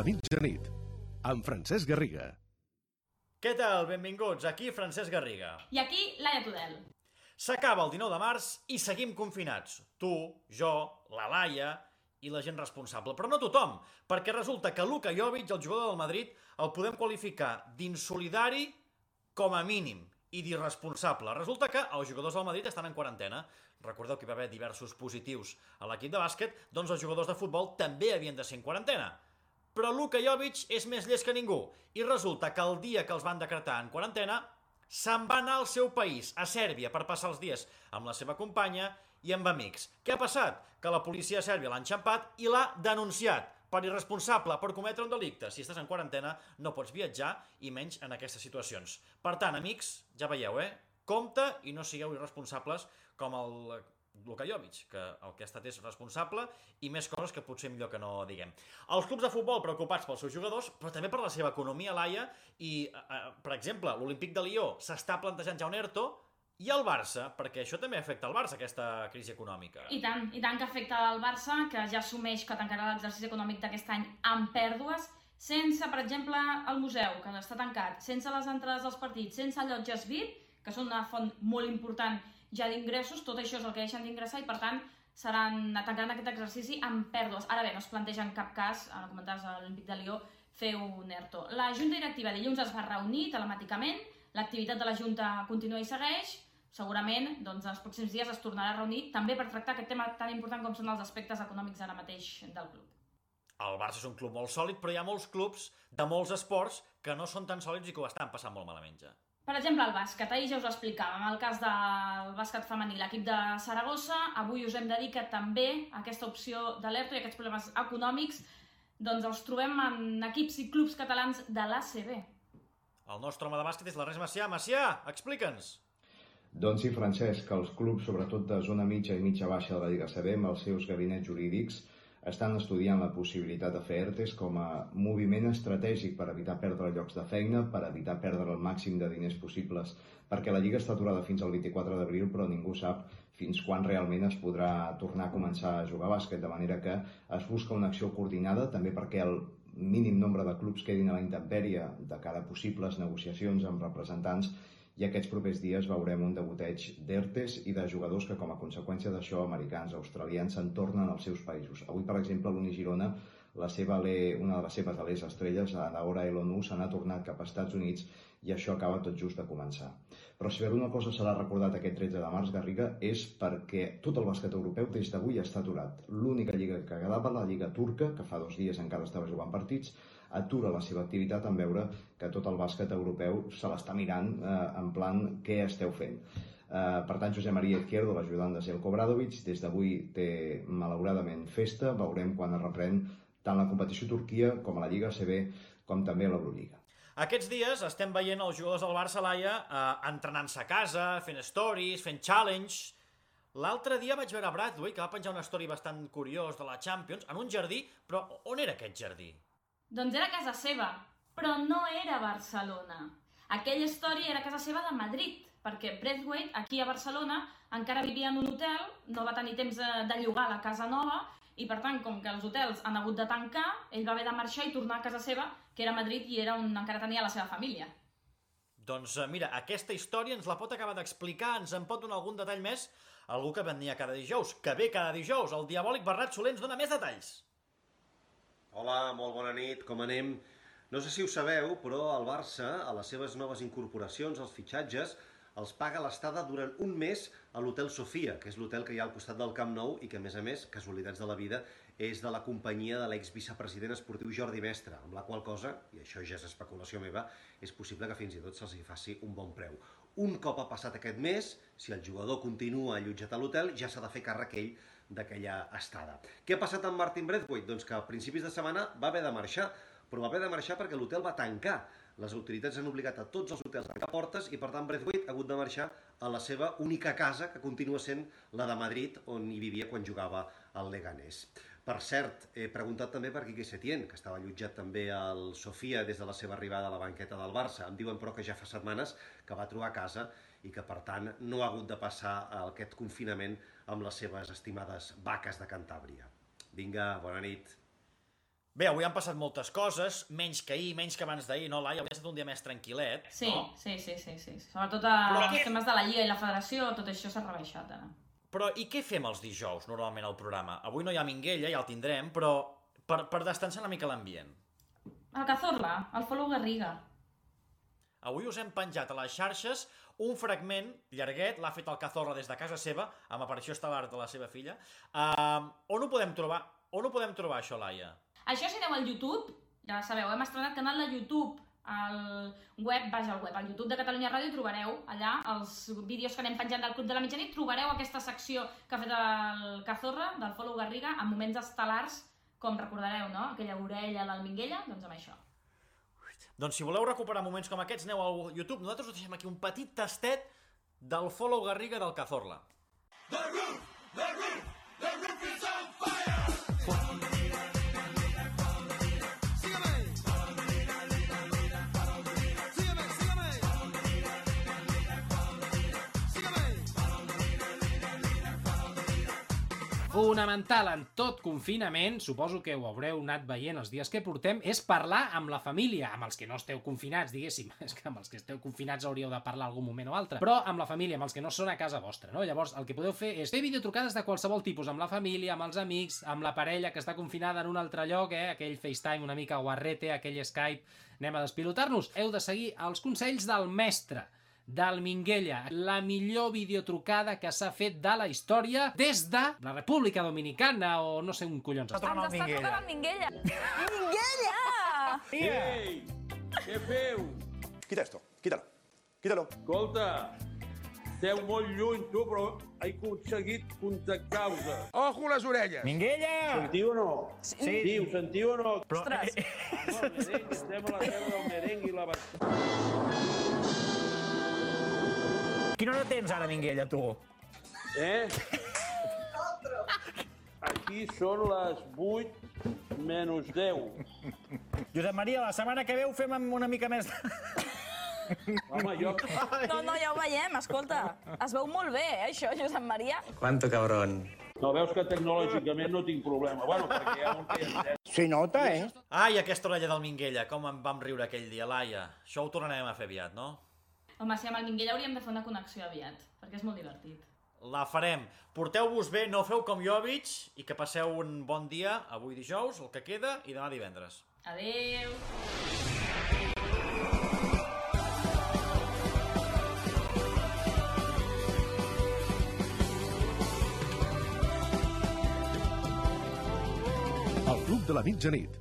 la mitjanit, amb Francesc Garriga. Què tal? Benvinguts. Aquí Francesc Garriga. I aquí, Laia Tudel. S'acaba el 19 de març i seguim confinats. Tu, jo, la Laia i la gent responsable. Però no tothom, perquè resulta que Luka Jovic, el jugador del Madrid, el podem qualificar d'insolidari com a mínim i d'irresponsable. Resulta que els jugadors del Madrid estan en quarantena. Recordeu que hi va haver diversos positius a l'equip de bàsquet, doncs els jugadors de futbol també havien de ser en quarantena. Però Luka Jovic és més llest que ningú i resulta que el dia que els van decretar en quarantena se'n va anar al seu país, a Sèrbia, per passar els dies amb la seva companya i amb amics. Què ha passat? Que la policia de Sèrbia l'ha enxampat i l'ha denunciat per irresponsable, per cometre un delicte. Si estàs en quarantena no pots viatjar i menys en aquestes situacions. Per tant, amics, ja veieu, eh? Compte i no sigueu irresponsables com el Luka Jovic, que el que ha estat és responsable i més coses que potser millor que no diguem. Els clubs de futbol preocupats pels seus jugadors, però també per la seva economia, Laia, i, eh, per exemple, l'Olímpic de Lió s'està plantejant ja un ERTO, i el Barça, perquè això també afecta el Barça, aquesta crisi econòmica. I tant, i tant que afecta el Barça, que ja assumeix que tancarà l'exercici econòmic d'aquest any amb pèrdues, sense, per exemple, el museu, que està tancat, sense les entrades dels partits, sense llotges VIP, que són una font molt important ja d'ingressos, tot això és el que deixen d'ingressar i, per tant, seran, tancaran aquest exercici amb pèrdues. Ara bé, no es planteja en cap cas, ara comentaves a l'Olímpic de Lió, fer un ERTO. La Junta Directiva dilluns es va reunir telemàticament, l'activitat de la Junta continua i segueix, segurament doncs, els pròxims dies es tornarà a reunir també per tractar aquest tema tan important com són els aspectes econòmics ara mateix del club. El Barça és un club molt sòlid, però hi ha molts clubs de molts esports que no són tan sòlids i que ho estan passant molt malament ja. Per exemple, el bàsquet. Ahir ja us ho explicàvem. El cas del bàsquet femení, l'equip de Saragossa, avui us hem de dir que també aquesta opció de l'ERTO i aquests problemes econòmics doncs els trobem en equips i clubs catalans de l'ACB. El nostre home de bàsquet és l'Ernest Macià. Macià, explica'ns. Doncs sí, Francesc, que els clubs, sobretot de zona mitja i mitja baixa de la Lliga CB, amb els seus gabinets jurídics, estan estudiant la possibilitat de fer ERTES com a moviment estratègic per evitar perdre llocs de feina, per evitar perdre el màxim de diners possibles, perquè la Lliga està aturada fins al 24 d'abril, però ningú sap fins quan realment es podrà tornar a començar a jugar a bàsquet, de manera que es busca una acció coordinada, també perquè el mínim nombre de clubs quedin a la intempèrie de cara a possibles negociacions amb representants i aquests propers dies veurem un degoteig d'ERTES i de jugadors que, com a conseqüència d'això, americans, australians, se'n tornen als seus països. Avui, per exemple, l'Uni Girona, la seva una de les seves alers estrelles, Anaora Elonu, se n'ha tornat cap als Estats Units i això acaba tot just de començar. Però si per una cosa serà recordat aquest 13 de març, Garriga, és perquè tot el bàsquet europeu des d'avui està aturat. L'única lliga que quedava, la lliga turca, que fa dos dies encara estava jugant partits, atura la seva activitat en veure que tot el bàsquet europeu se l'està mirant eh, en plan què esteu fent. Eh, per tant, Josep Maria Izquierdo, l'ajudant de Zelko Bradovic, des d'avui té malauradament festa, veurem quan es reprèn tant la competició Turquia com a la Lliga CB com també l'Eurolliga. Aquests dies estem veient els jugadors del Barça Laia eh, entrenant-se a casa, fent stories, fent challenge... L'altre dia vaig veure Bradway, que va penjar una story bastant curiós de la Champions, en un jardí, però on era aquest jardí? Doncs era casa seva, però no era Barcelona. Aquella història era casa seva de Madrid, perquè Braithwaite, aquí a Barcelona, encara vivia en un hotel, no va tenir temps de, de llogar la casa nova, i per tant, com que els hotels han hagut de tancar, ell va haver de marxar i tornar a casa seva, que era Madrid i era on encara tenia la seva família. Doncs eh, mira, aquesta història ens la pot acabar d'explicar, ens en pot donar algun detall més algú que venia cada dijous, que ve cada dijous, el diabòlic Bernat Soler ens dona més detalls. Hola, molt bona nit, com anem? No sé si ho sabeu, però el Barça, a les seves noves incorporacions, els fitxatges, els paga l'estada durant un mes a l'Hotel Sofia, que és l'hotel que hi ha al costat del Camp Nou i que, a més a més, casualitats de la vida, és de la companyia de l'exvicepresident esportiu Jordi Mestre, amb la qual cosa, i això ja és especulació meva, és possible que fins i tot se'ls faci un bon preu. Un cop ha passat aquest mes, si el jugador continua allotjat a l'hotel, ja s'ha de fer càrrec ell d'aquella estada. Què ha passat amb Martin Braithwaite? Doncs que a principis de setmana va haver de marxar, però va haver de marxar perquè l'hotel va tancar. Les autoritats han obligat a tots els hotels a tancar portes i, per tant, Braithwaite ha hagut de marxar a la seva única casa, que continua sent la de Madrid, on hi vivia quan jugava al Leganés. Per cert, he preguntat també per Quique Setién, que estava allotjat també al Sofia des de la seva arribada a la banqueta del Barça. Em diuen, però, que ja fa setmanes que va trobar casa i que, per tant, no ha hagut de passar aquest confinament amb les seves estimades vaques de Cantàbria. Vinga, bona nit. Bé, avui han passat moltes coses, menys que ahir, menys que abans d'ahir, no, Laia? Estat un dia més tranquil·let, Sí, no? sí, sí, sí, sí. Sobretot a, Però els què- temes de la Lliga i la Federació, tot això s'ha rebaixat ara. Però i què fem els dijous, normalment, al programa? Avui no hi ha Minguella, ja el tindrem, però per, per destensar una mica l'ambient. El Cazorla, el Follow Garriga. Avui us hem penjat a les xarxes un fragment llarguet, l'ha fet el Cazorla des de casa seva, amb aparició estel·lar de la seva filla. Uh, on ho podem trobar? On ho podem trobar, això, Laia? Això si aneu al YouTube, ja sabeu, hem estrenat canal de YouTube al web, vaja, al web, al YouTube de Catalunya Ràdio trobareu allà els vídeos que anem penjant del Club de la Mitjanit, trobareu aquesta secció que ha fet el Cazorra, del Follow Garriga, amb moments estel·lars, com recordareu, no? Aquella orella del Minguella, doncs amb això. Doncs si voleu recuperar moments com aquests, aneu al YouTube. Nosaltres us deixem aquí un petit tastet del follow Garriga del Cazorla. Fonamental en tot confinament, suposo que ho haureu anat veient els dies que portem, és parlar amb la família, amb els que no esteu confinats, diguéssim. És que amb els que esteu confinats hauríeu de parlar algun moment o altre. Però amb la família, amb els que no són a casa vostra, no? Llavors, el que podeu fer és fer videotrucades de qualsevol tipus, amb la família, amb els amics, amb la parella que està confinada en un altre lloc, eh? Aquell FaceTime una mica guarrete, aquell Skype, anem a despilotar-nos. Heu de seguir els consells del mestre del Minguella, la millor videotrucada que s'ha fet de la història des de la República Dominicana o no sé un collons. està. Ens està trucant el Minguella. Minguella! Ei, què feu? Quita esto, quítalo, quítalo. Escolta, esteu molt lluny, tu, però he aconseguit contactar-vos. Ojo les orelles. Minguella! Sentiu o no? Sí. Sentiu, sentiu o no? Però, Ostres. Merengue, estem a la terra del merengue i la... quina hora tens ara, Minguella, tu? Eh? Aquí són les 8 menys 10. Josep Maria, la setmana que ve ho fem amb una mica més... Home, jo... No, no, ja ho veiem, escolta. Es veu molt bé, eh, això, Josep Maria. Cuánto cabrón. No, veus que tecnològicament no tinc problema. Bueno, perquè hi ha un que. Se nota, eh? Ai, aquesta orella del Minguella, com en vam riure aquell dia, Laia. Això ho tornarem a fer aviat, no? Home, si amb el Minguella hauríem de fer una connexió aviat, perquè és molt divertit. La farem. Porteu-vos bé, no feu com Jovic i que passeu un bon dia avui dijous, el que queda, i demà divendres. Adeu! El Club de la Mitjanit,